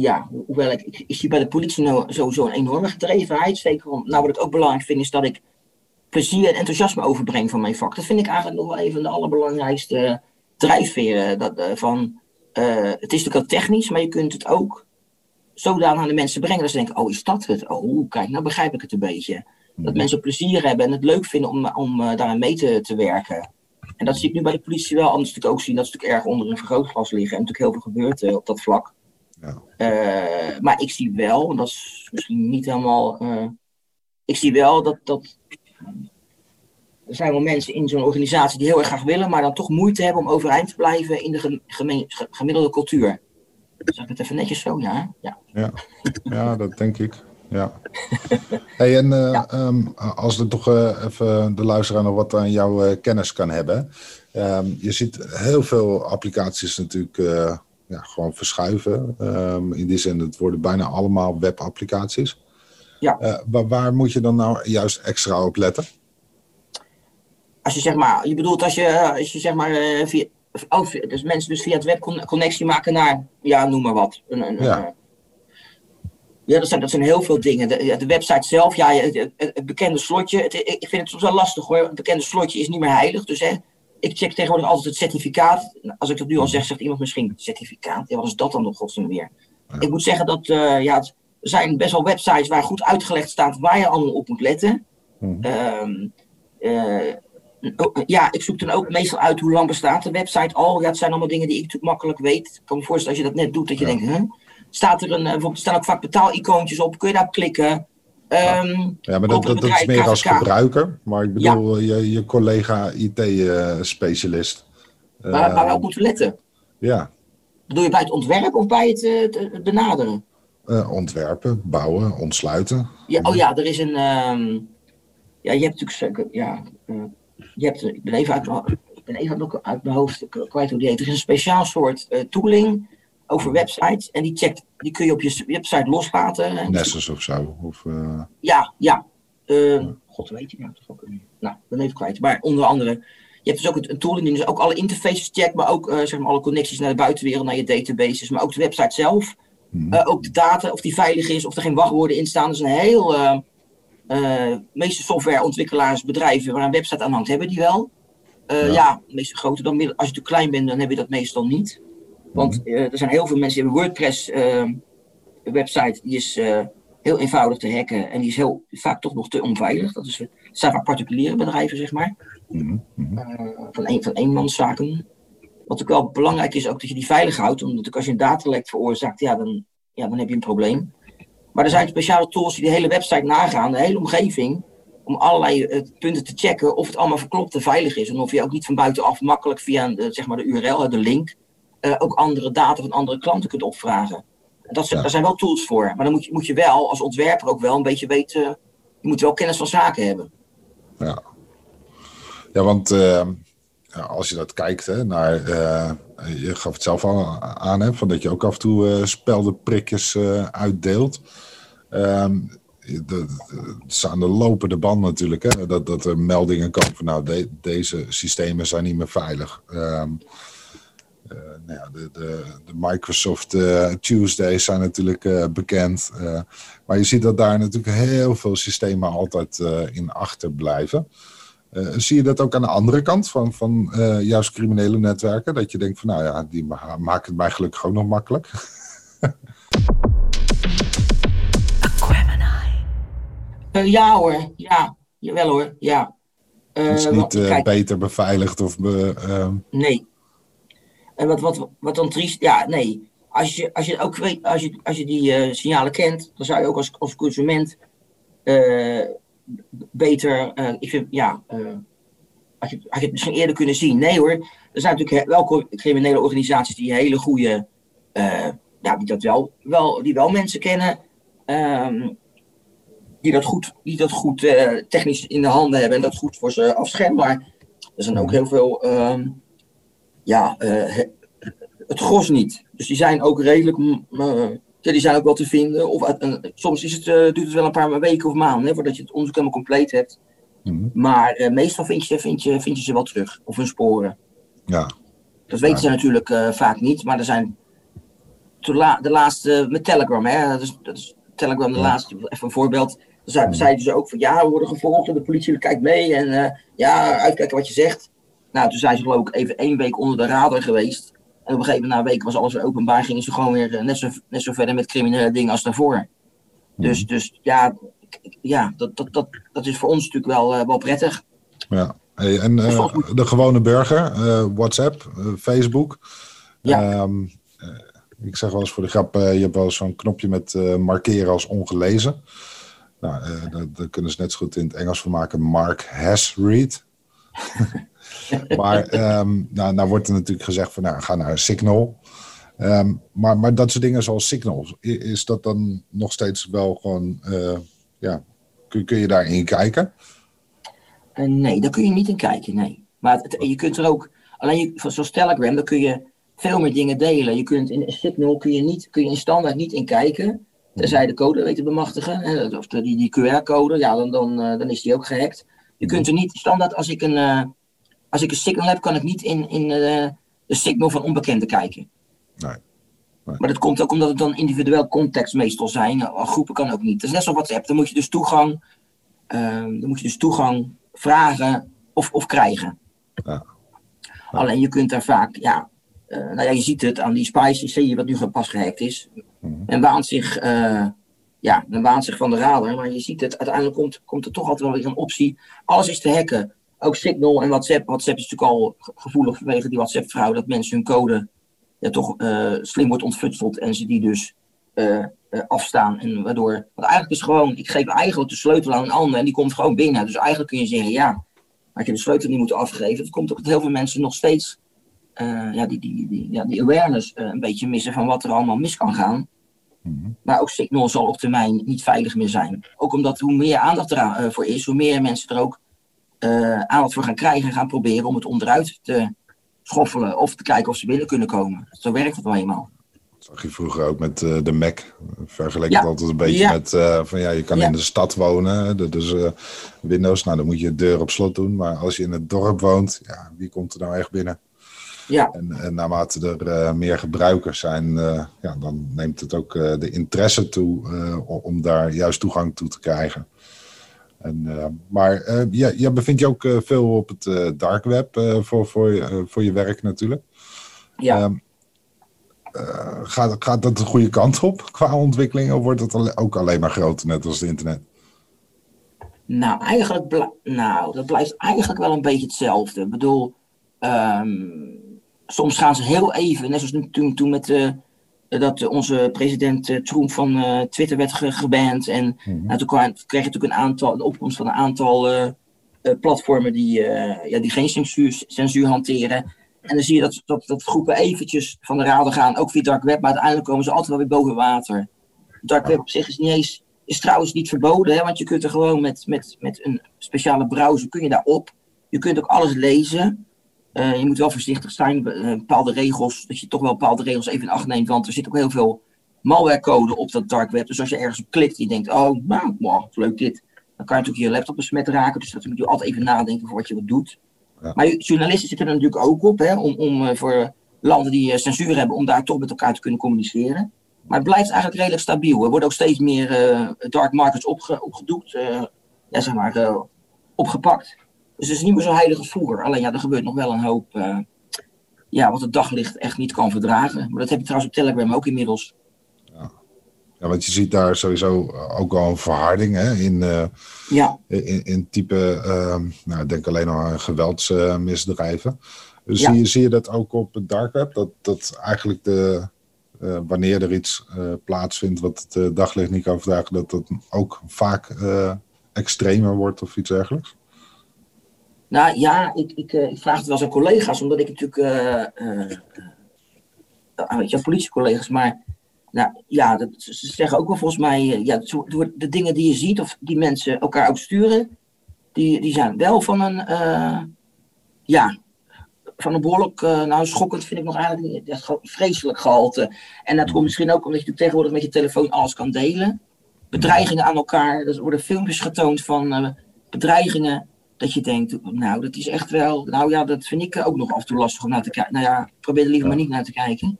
ja, hoewel ik, ik, zie bij de politie nou sowieso een enorme gedrevenheid. Zeker om, nou wat ik ook belangrijk vind is dat ik plezier en enthousiasme overbreng van mijn vak. Dat vind ik eigenlijk nog wel een van de allerbelangrijkste drijfveren. Dat, uh, van, uh, het is natuurlijk al technisch, maar je kunt het ook zodanig aan de mensen brengen dat ze denken, oh is dat het? Oh kijk, nou begrijp ik het een beetje. Dat mhm. mensen plezier hebben en het leuk vinden om, om uh, daaraan mee te, te werken. En dat zie ik nu bij de politie wel. Anders natuurlijk ook zien dat ze natuurlijk erg onder een vergrootglas liggen. En natuurlijk heel veel gebeurt op dat vlak. Ja. Uh, maar ik zie wel, en dat is misschien niet helemaal. Uh, ik zie wel dat, dat. Er zijn wel mensen in zo'n organisatie die heel erg graag willen, maar dan toch moeite hebben om overeind te blijven in de gemiddelde cultuur. Zeg ik het even netjes zo, ja? Ja, ja. ja dat denk ik. Ja. Hey, en uh, ja. um, als er toch even de luisteraar nog wat aan jouw kennis kan hebben. Um, je ziet heel veel applicaties natuurlijk ja, gewoon verschuiven. Um, in die zin, het worden bijna allemaal webapplicaties. Ja. Uh, waar, waar, moet je dan nou juist extra op letten? Als je zeg maar, je bedoelt als je, als je zeg maar uh, via, oh, dus mensen dus via het web connectie maken naar, ja, noem maar wat. Een, een, ja. Ja, dat zijn, dat zijn heel veel dingen. De, de website zelf, ja, het, het, bekende slotje. Het, ik vind het soms wel lastig hoor. Het bekende slotje is niet meer heilig. Dus hè, ik check tegenwoordig altijd het certificaat. Als ik dat nu al zeg, zegt iemand misschien certificaat. Ja, wat is dat dan nog godsnaam weer? Ik moet zeggen dat uh, ja, er zijn best wel websites waar goed uitgelegd staat waar je allemaal op moet letten. Eh, ja, ik zoek dan ook meestal uit hoe lang bestaat de website al. Ja, het zijn allemaal dingen die ik natuurlijk makkelijk weet. Ik kan me voorstellen als je dat net doet, dat je denkt, huh? staat er een, eh, bijvoorbeeld staan ook vaak betaalicoontjes op, kun je daarop klikken? Um, ja, maar dat, dat, is meer als gebruiker. Maar ik bedoel, je, je collega IT-specialist. Uh, waar, waar we op moeten letten. Ja. Bedoel je bij het ontwerpen of bij het, uh, het benaderen? Uh, ontwerpen, bouwen, ontsluiten. Ja, oh ja, er is een. Um, ja, je hebt natuurlijk. Ja, je hebt, ik ben even uit, ik ben even uit mijn hoofd kwijt hoe die heet. Er is een speciaal soort tooling over websites. En die, checkt, die kun je op je website loslaten. Nessus of zo? Of, uh... Ja, ja. Uh, God weet je, ja, toch ook. Nou, ben even kwijt. Maar onder andere, je hebt dus ook een tooling die dus ook alle interfaces checkt, maar ook uh, zeg maar alle connecties naar de buitenwereld, naar je databases, maar ook de website zelf. Hmm. ook de data, of die veilig is, of er geen wachtwoorden in staan. Dat is een heel. meeste softwareontwikkelaars, bedrijven waar een website aan hangt, hebben die wel. Ja. ja, meeste grote dan. Als je te klein bent, dan heb je dat meestal niet. Want mhm. eh, er zijn heel veel mensen die hebben WordPress ehm, website, die is eh, heel eenvoudig te hacken en die is heel vaak toch nog te onveilig. Dat is, het zijn vaak particuliere bedrijven, zeg maar. Mm van, een, van eenmanszaken. Wat ook wel belangrijk is, ook dat je die veilig houdt. Omdat als je een datalek veroorzaakt, ja dan, ja, dan heb je een probleem. Maar er zijn speciale tools die de hele website nagaan, de hele omgeving, om allerlei punten te checken of het allemaal verklopt en veilig is. En of je ook niet van buitenaf makkelijk via zeg maar de URL, de link, uh, ook andere data van andere klanten kunt opvragen. Dat, Daar zijn wel tools voor. Maar dan moet je, moet je wel als ontwerper ook wel een beetje weten. Je moet wel kennis van zaken hebben. Ja, ja want uh, als je dat kijkt hè, naar. Uh, je gaf het zelf al aan, hè, van dat je ook af en toe speldenprikjes uitdeelt. Um, is aan de lopende band natuurlijk, hè, dat, dat er meldingen komen van nou, deze systemen zijn niet meer veilig. Um, nou ja, de, de, de Microsoft uh, Tuesdays zijn natuurlijk uh, bekend. maar je ziet dat daar natuurlijk heel veel systemen altijd in achterblijven. zie je dat ook aan de andere kant van, van juist criminele netwerken? Dat je denkt van nou ja, die maken het mij gelukkig ook nog makkelijk. Uh, ja hoor, ja. Jawel hoor, ja. Uh, het is niet uh, beter beveiligd of... Be, ehm, Nee. En wat, wat, wat dan triest... Ja, nee. Als je, als je ook weet, als je, als je die signalen kent, dan zou je ook als, als consument beter... ik vind, ja... als je, als je het misschien eerder kunnen zien. Nee hoor, er zijn natuurlijk wel criminele organisaties die hele goede... ja, die dat wel, wel, die wel mensen kennen... Um, die dat goed, die dat goed technisch in de handen hebben en dat goed voor ze afschermen. Maar er zijn ook heel veel, uh, ja, uh, het gros niet. Dus die zijn ook redelijk, ja, die zijn ook wel te vinden. Of, soms is het, duurt het wel een paar weken of maanden hè, voordat je het onderzoek helemaal compleet hebt. Mm-hmm. Maar meestal vind je, vind, je, vind je ze wel terug, of hun sporen. Ja. Dat weten ze natuurlijk vaak niet, maar er zijn de laatste met Telegram, hè, dat is, dat is Telegram de laatste, even een voorbeeld zeiden ze ook van ja, we worden gevolgd en de politie kijkt mee en uh, ja, uitkijken wat je zegt. Nou, toen zijn ze geloof ik even één week onder de radar geweest. En op een gegeven moment na een week was alles weer openbaar, gingen ze gewoon weer eh, net zo, net zo verder met criminele dingen als daarvoor. Dus, mhm. dus ja, ja dat, dat, dat, dat is voor ons natuurlijk wel, uh, wel prettig. Ja, hey, en uh, de gewone burger, WhatsApp, Facebook. Ja. Um, ik zeg wel eens voor de grap, je hebt wel zo'n knopje met markeren als ongelezen. Nou, daar, kunnen ze net zo goed in het Engels van maken. Mark has read. maar um, nou, nou wordt er natuurlijk gezegd van, nou, ga naar Signal. Um, maar, maar dat soort dingen zoals Signal, is dat dan nog steeds wel gewoon, uh, ja, kun, kun je daarin kijken? Uh, nee, daar kun je niet in kijken, nee. Maar het, je kunt er ook, alleen je, zoals Telegram, daar kun je veel meer dingen delen. Je kunt in Signal kun je, niet, kun je in standaard niet in kijken. Tenzij de code weet te bemachtigen, of die, die QR-code, ja, dan, dan, eh, dan is die ook gehackt. Je kunt er niet, standaard als ik een, als ik een signal heb, kan ik niet in, in uh, de signal van onbekenden kijken. Nee. nee. Maar dat komt ook omdat het dan individueel context meestal zijn. Groepen kan ook niet. Dat is net zoals WhatsApp. Dan moet je dus toegang, dan moet je dus toegang vragen of, of krijgen. Ja. Alleen je kunt daar vaak, ja, nou ja, je ziet het aan die spice, zie je wat nu pas gehackt is. Mhm. En waant zich, uh, ja, men waant zich van de radar. Maar je ziet het, uiteindelijk komt, komt er toch altijd wel weer een optie. Alles is te hacken. Ook Signal en WhatsApp. WhatsApp is natuurlijk al gevoelig vanwege die WhatsApp-vrouw. Dat mensen hun code ja, toch uh, slim wordt ontfutseld. En ze die dus uh, afstaan. En waardoor, want eigenlijk is gewoon, ik geef eigenlijk de sleutel aan een ander. En die komt gewoon binnen. Dus eigenlijk kun je zeggen, ja, had je de sleutel niet moeten afgeven. Het komt ook dat heel veel mensen nog steeds ja, die, die, die, ja, die awareness een beetje missen van wat er allemaal mis kan gaan. Mhm. Maar ook Signal zal op termijn niet veilig meer zijn. Ook omdat hoe meer aandacht ervoor is, hoe meer mensen er ook aandacht voor gaan krijgen en gaan proberen om het onderuit te schoffelen of te kijken of ze binnen kunnen komen. Zo werkt het wel eenmaal. Dat zag je vroeger ook met de Mac. Vergelijk ja. het altijd een beetje met van ja, je kan in de stad wonen. Dus Windows, nou dan moet je de deur op slot doen. Maar als je in het dorp woont, ja, wie komt er nou echt binnen? Ja. En, en naarmate er uh, meer gebruikers zijn, uh, ja, dan neemt het ook uh, de interesse toe om daar juist toegang toe te krijgen. En, maar jij, jij bevindt je ook veel op het dark web voor, voor, je, voor je werk natuurlijk. Ja. Ehm, gaat, gaat dat de goede kant op qua ontwikkeling of wordt het ook alleen maar groter, net als het internet? Nou, eigenlijk nou, dat blijft eigenlijk wel een beetje hetzelfde. Ik bedoel, um, soms gaan ze heel even, net zoals toen, toen met uh, dat onze president uh, Trump van uh, Twitter werd ge geband. En mm -hmm. nou, toen kreeg je natuurlijk een aantal, de opkomst van een aantal platformen die, ja, die geen censuur, censuur hanteren. En dan zie je dat, dat, dat groepen eventjes van de radar gaan, ook via dark web, maar uiteindelijk komen ze altijd wel weer boven water. Dark web op zich is niet eens, is trouwens niet verboden, hè, want je kunt er gewoon met, met, met een speciale browser, kun je daar op. Je kunt ook alles lezen. Uh, je moet wel voorzichtig zijn, uh, bepaalde regels, dat je toch wel bepaalde regels even in acht neemt, want er zit ook heel veel malwarecode op dat dark web. Dus als je ergens op klikt en je denkt, oh, nou, wow, leuk dit. Dan kan je natuurlijk je laptop besmet raken. Dus dat moet je altijd even nadenken voor wat je wat doet. Ja. Maar journalisten zitten er natuurlijk ook op, hè, om, om eh, voor landen die eh, censuur hebben, om daar toch met elkaar te kunnen communiceren. Maar het blijft eigenlijk redelijk stabiel. Er worden ook steeds meer eh, dark markets opge opgedoekt, eh, ja, zeg maar, eh, opgepakt. Dus het is niet meer zo heilig als vroeger. Alleen ja, er gebeurt nog wel een hoop, eh, ja, wat het daglicht echt niet kan verdragen. Maar dat heb je trouwens op Telegram ook inmiddels. Ja, want je ziet daar sowieso ook al een verharding hè, in, eh, Ja, in, in type, ehm, nou, ik denk alleen al aan geweldsmisdrijven. dus Ja. zie, je, zie je dat ook op het dark web? Dat, dat eigenlijk de, eh, wanneer er iets eh, plaatsvindt wat het eh, daglicht niet kan verdragen, dat dat ook vaak eh, extremer wordt of iets dergelijks? Nou ja, ik, ik, eh, ik vraag het wel eens aan collega's, omdat ik natuurlijk, eh, eh, eh, je, aan politiecollega's, maar nou, ja, ze ze zeggen ook wel volgens mij, ja, door de dingen die je ziet of die mensen elkaar ook sturen, die, die zijn wel van een, ja, van een behoorlijk, eh, nou schokkend vind ik nog eigenlijk niet, vreselijk gehalte. En dat komt misschien ook omdat je tegenwoordig met je telefoon alles kan delen. Bedreigingen aan elkaar, er worden filmpjes getoond van bedreigingen. Dat je denkt, nou, dat is echt wel. Nou ja, dat vind ik ook nog af en toe lastig om naar te kijken. Nou ja, probeer er liever Ja. maar niet naar te kijken.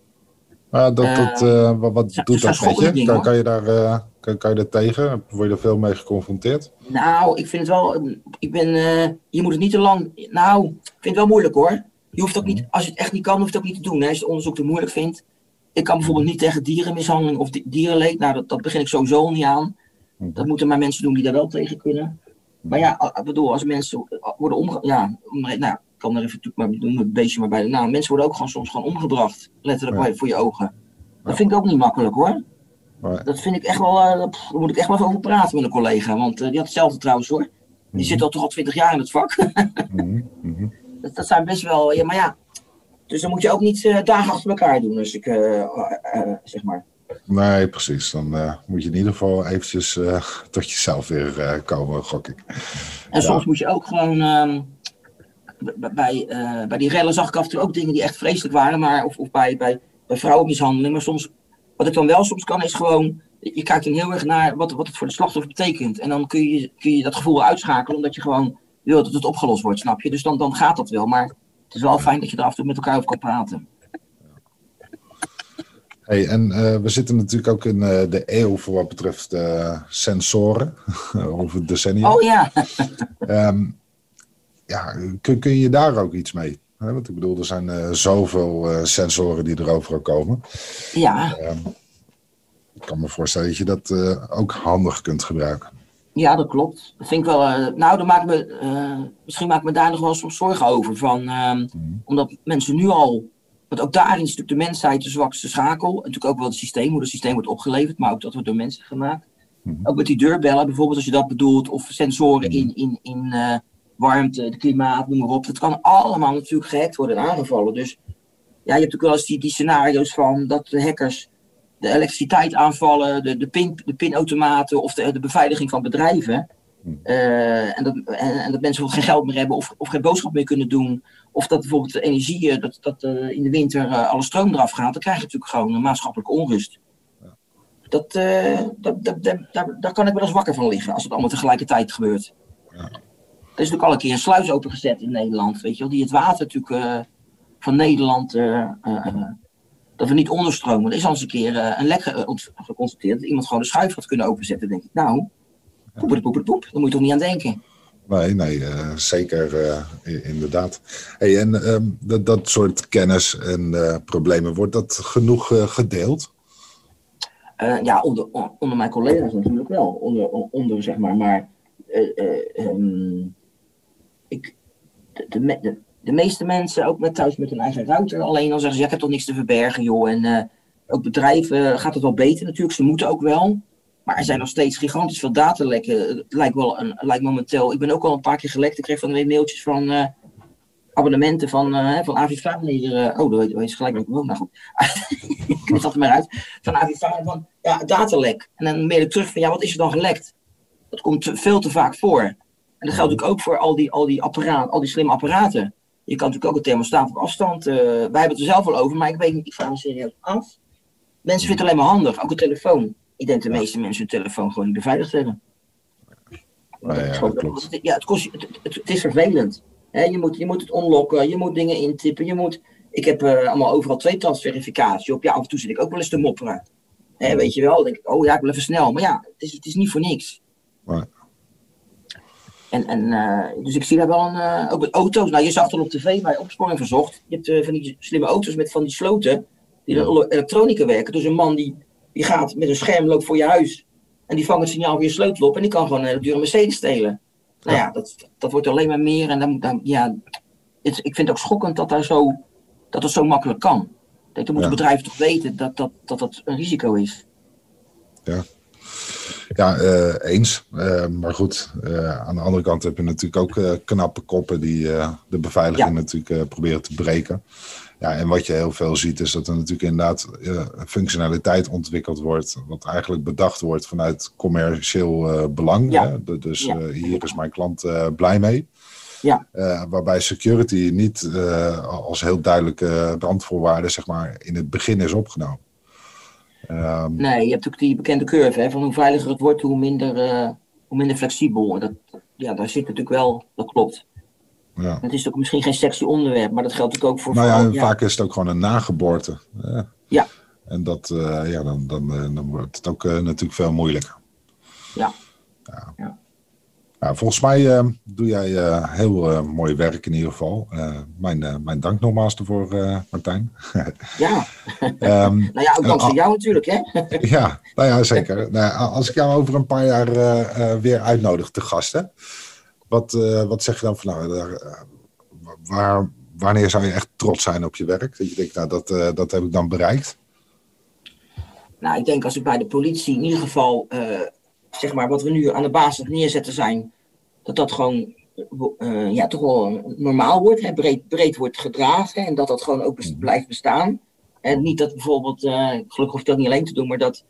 Maar dat, Eh, dat, eh, wat, wat ja, doet dat met je? Kan, je daar, eh, kan, kan je daar tegen? Word je er veel mee geconfronteerd? Nou, ik vind het wel. eh, Ik ben. je moet het niet te lang. Nou, ik vind het wel moeilijk hoor. Je hoeft ook niet. Als je het echt niet kan, hoef je het ook niet te doen. Hè. Als je het onderzoek te moeilijk vindt. Ik kan bijvoorbeeld niet tegen dierenmishandeling of di- dierenleed. Nou, dat, dat begin ik sowieso niet aan. Dat moeten maar mensen doen die daar wel tegen kunnen. Maar ja, ik bedoel, als mensen worden omge... Ja, nou, ik kan er even maar noem het beestje maar bij de naam. Mensen worden ook gewoon soms gewoon omgebracht. Letterlijk Ja. voor je ogen. Dat Ja. vind ik ook niet makkelijk hoor. Maar, Dat vind ik echt wel, eh, pff, daar moet ik echt wel even over praten met een collega. Want eh, die had hetzelfde trouwens hoor. Die zit al toch al twintig jaar in het vak. mhm, mhm. dat, dat zijn best wel, ja maar ja. Dus dan moet je ook niet eh, dagen achter elkaar doen. Dus ik, zeg maar. Nee, precies. Dan eh, moet je in ieder geval eventjes eh, tot jezelf weer eh, komen, gok ik. En Ja. soms moet je ook gewoon. ehm, bij, bij die rellen zag ik af en toe ook dingen die echt vreselijk waren. Maar, of of bij, bij, bij vrouwenmishandeling. Maar soms, wat ik dan wel soms kan, is gewoon. Je kijkt dan heel erg naar wat, wat het voor de slachtoffer betekent. En dan kun je, kun je dat gevoel uitschakelen, omdat je gewoon wil dat het opgelost wordt, snap je? Dus dan, dan gaat dat wel. Maar het is wel fijn dat je er af en toe met elkaar over kan praten. Hey, en eh, we zitten natuurlijk ook in eh, de eeuw voor wat betreft eh, sensoren, of het decennium. Oh ja, Ehm, ja, kun, kun je daar ook iets mee? Hè, Want ik bedoel, er zijn zoveel sensoren die er overal komen. ja, Ehm, ik kan me voorstellen dat je dat ook handig kunt gebruiken. ja, dat klopt. Dat vind ik wel. nou, dan maak ik me, misschien maak ik me daar nog wel soms zorgen over. Van, ehm, Omdat mensen nu al. Want ook daarin is natuurlijk de mensheid de zwakste schakel. En natuurlijk ook wel het systeem, hoe het systeem wordt opgeleverd, maar ook dat wordt door mensen gemaakt. Mhm. Ook met die deurbellen, bijvoorbeeld als je dat bedoelt, of sensoren in, in, in eh, warmte, het klimaat, noem maar op. Dat kan allemaal natuurlijk gehackt worden en aangevallen. Dus ja, je hebt natuurlijk wel eens die, die scenario's van dat de hackers de elektriciteit aanvallen, de, de, pin, de pinautomaten of de, de beveiliging van bedrijven. Eh, en, dat, en, en dat mensen geen geld meer hebben of, of geen boodschap meer kunnen doen. Of dat bijvoorbeeld de energie, eh, dat, dat eh, in de winter eh, alle stroom eraf gaat. Dan krijg je natuurlijk gewoon een maatschappelijke onrust. Dat, dat, dat, dat, daar, daar kan ik wel eens wakker van liggen als het allemaal tegelijkertijd gebeurt. Er is natuurlijk al een keer een sluis opengezet in Nederland, weet je wel, die het water natuurlijk van Nederland, dat we niet onderstromen. Er is al eens een keer een lek geconstateerd dat iemand gewoon de schuif had kunnen openzetten. Dan denk ik, nou, poep, poep, poep, daar moet je toch niet aan denken. Nee, nee, eh, zeker eh, inderdaad. En ehm, dat, soort kennis en eh, problemen, wordt dat genoeg gedeeld? Ja, onder, on- onder mijn collega's natuurlijk wel. Onder, on- onder zeg maar. Maar eh, eh, ehm, ik, de, de, de, meeste mensen, ook met thuis met hun eigen router, alleen dan zeggen ze: ik heb toch niks te verbergen, joh. En ook bedrijven gaat het wel beter natuurlijk. Ze moeten ook wel. Maar er zijn nog steeds gigantisch veel datalekken. Het lijkt wel een, lijkt momenteel. Ik ben ook al een paar keer gelekt. Ik kreeg van de week mailtjes van eh, abonnementen van, eh van. Hier, eh, oh, dat je gelijk. Oh, nou goed. ik knip dat er maar uit. Van Avifaan van ja, datalek. En dan mail ik terug van ja, wat is er dan gelekt? Dat komt te- veel te vaak voor. En dat geldt natuurlijk ook voor al die, al die, apparaat, al die slimme apparaten. Je kan natuurlijk ook een thermostaat op afstand. wij hebben het er zelf al over, maar ik weet niet, ik vraag me serieus af. Mensen vinden het alleen maar handig, ook een telefoon. Ik denk de meeste mensen hun telefoon gewoon niet beveiligd hebben. Nou ja, Het is dat gewoon- klopt. het- ja, het, kost, het, het, het is vervelend. Hè, je, moet, je moet het onlokken, je moet dingen intippen. Je moet, ik heb eh, allemaal overal tweetadsverificatie op. Ja, af en toe zit ik ook wel eens te mopperen. Hè, weet je wel, dan denk ik, oh ja, ik wil even snel. Maar ja, het is, het is niet voor niks. En, en, eh, dus ik zie daar wel een, eh, ook met auto's. Nou, je zag het op tv bij Opsporing Verzocht. Je hebt van die slimme auto's met van die sloten, die dan elektronica werken. Dus een man die, die gaat met een scherm loopt voor je huis. En die vangt het signaal voor je sleutel op en die kan gewoon een hele dure Mercedes stelen. Nou ja, dat, dat wordt alleen maar meer. En dan, dan, ja, het, ik vind het ook schokkend dat, daar zo, dat het zo makkelijk kan. Kijk, dan moeten Ja. bedrijven toch weten dat dat, dat dat een risico is. Ja, eh, eens. Eh, maar goed, eh, aan de andere kant heb je natuurlijk ook knappe koppen die de beveiliging Ja. natuurlijk proberen te breken. Ja, en wat je heel veel ziet is dat er natuurlijk inderdaad eh, functionaliteit ontwikkeld wordt, wat eigenlijk bedacht wordt vanuit commercieel eh, belang. Ja. Hè? Dus Ja. eh, hier is mijn klant blij mee. Ja. Waarbij security niet als heel duidelijke randvoorwaarde zeg maar, in het begin is opgenomen. Ehm, Nee, je hebt ook die bekende curve, hè, van hoe veiliger het wordt, hoe minder, hoe minder flexibel. En dat, ja, daar zit natuurlijk wel, dat klopt. Ja. Het is ook misschien geen sexy onderwerp, maar dat geldt natuurlijk ook voor... Nou ja, vaak is het ook gewoon een nageboorte. Ja. En dat, eh, ja, dan, dan, eh, dan wordt het ook eh, natuurlijk veel moeilijker. Ja. Ja. Ja. Nou, volgens mij doe jij heel mooi werk in ieder geval. Mijn, mijn dank nogmaals ervoor, Martijn. Ja, Ehm, nou ja, ook dankzij Ah. jou natuurlijk, hè. ja, nou ja, zeker. nou, als ik jou over een paar jaar weer uitnodig te gasten, wat, eh, wat zeg je dan van nou, daar, eh, waar, wanneer zou je echt trots zijn op je werk? Dat je denkt, nou, dat, eh, dat heb ik dan bereikt. Nou, ik denk als ik bij de politie in ieder geval, zeg maar, wat we nu aan de basis neerzetten zijn, dat dat gewoon, ja, toch wel normaal wordt, hè, breed, breed wordt gedragen en dat dat gewoon ook bes- blijft bestaan. En niet dat bijvoorbeeld, gelukkig hoef je dat niet alleen te doen, maar dat,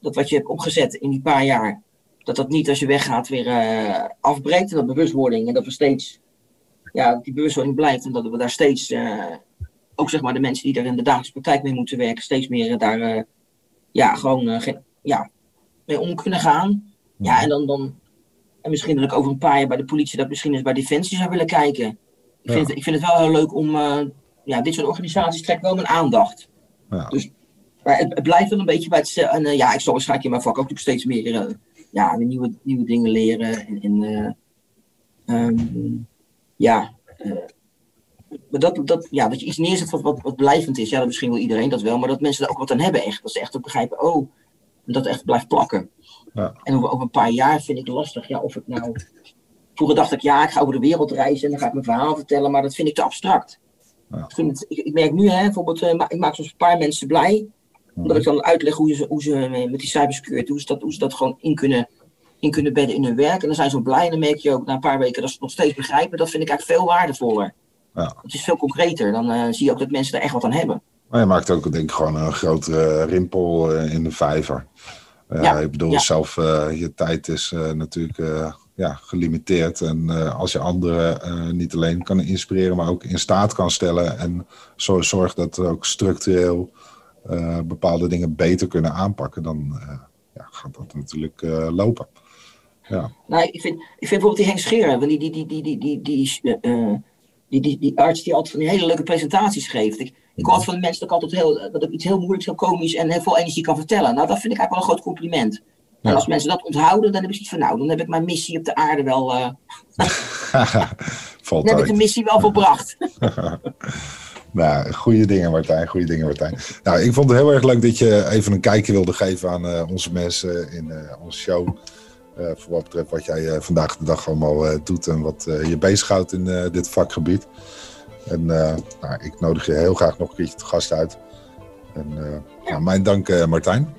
dat wat je hebt opgezet in die paar jaar, dat dat niet als je weggaat weer eh, afbreekt. En dat bewustwording en dat we steeds, ja, die bewustwording blijft en dat we daar steeds, eh, ook zeg maar de mensen die daar in de dagelijkse praktijk mee moeten werken, steeds meer daar, eh, ja, gewoon, ge- ja, mee om kunnen gaan. Ja, en dan, dan en misschien dat ik over een paar jaar bij de politie dat misschien eens bij Defensie zou willen kijken. Ik vind, Ja. ik vind het wel heel leuk om, ja, dit soort organisaties trekt wel mijn aandacht. Ja. Dus, maar het, het blijft wel een beetje bij het, en ja, ik zal waarschijnlijk in mijn vak ook steeds meer, ja, weer nieuwe, nieuwe dingen leren en, en eh, ehm, ja, eh, maar dat, dat, ja, dat je iets neerzet wat, wat, wat blijvend is, ja, dat misschien wil iedereen dat wel, maar dat mensen daar ook wat aan hebben echt. Dat ze echt ook begrijpen, oh, dat echt blijft plakken. Ja. En over, over een paar jaar vind ik lastig, ja, of ik nou... Vroeger dacht ik, ja, ik ga over de wereld reizen en dan ga ik mijn verhaal vertellen, maar dat vind ik te abstract. Ja. Ik, vind het, ik, ik merk nu, hè, bijvoorbeeld, eh, ik maak soms een paar mensen blij, omdat ik dan uitleg hoe ze, hoe ze met die cybersecurity, hoe ze dat, hoe ze dat gewoon in kunnen, in kunnen bedden in hun werk. En dan zijn ze blij en dan merk je ook na een paar weken dat ze het nog steeds begrijpen. Dat vind ik eigenlijk veel waardevoller. Ja. Het is veel concreter. Dan eh, zie je ook dat mensen er echt wat aan hebben. Maar je maakt ook denk ik gewoon een grotere rimpel eh, in de vijver. Eh, Ja, Ik bedoel, ja. zelf, je tijd is natuurlijk ja, gelimiteerd. En als je anderen niet alleen kan inspireren, maar ook in staat kan stellen. En zo zorg dat er ook structureel eh, bepaalde dingen beter kunnen aanpakken, dan eh, ja, gaat dat natuurlijk eh, lopen. Ja, Nou, ik vind, ik vind bijvoorbeeld die Henk Scherer, want die, die, die, die, die, die, die, die, die, die arts die altijd van die hele leuke presentaties geeft. Ik, ik hoor altijd van de mensen dat ik altijd heel, dat ik iets heel moeilijks, heel komisch en heel veel energie kan vertellen. Nou, dat vind ik eigenlijk wel een groot compliment. En als mensen dat onthouden, dan heb ik zoiets van, nou, dan heb ik mijn missie op de aarde wel, valt dan heb ik de missie wel volbracht. Nou, goede dingen Martijn, goede dingen Martijn. Nou, ik vond het heel erg leuk dat je even een kijkje wilde geven aan eh, onze mensen in eh, onze show. Eh, voor wat betreft wat jij vandaag de dag allemaal doet en wat je bezighoudt in dit vakgebied. En nou, ik nodig je heel graag nog een keertje te gast uit. En eh, nou, mijn dank Martijn.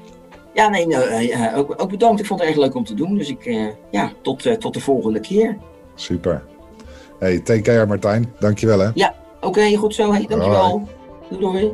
Ja, nee, nou, ook, ook bedankt. Ik vond het erg leuk om te doen. Dus ik, ja, tot, tot de volgende keer. Super. Hey, take care Martijn. Dankjewel hè. Oké, goed zo. Hey, dankjewel. Doei doei.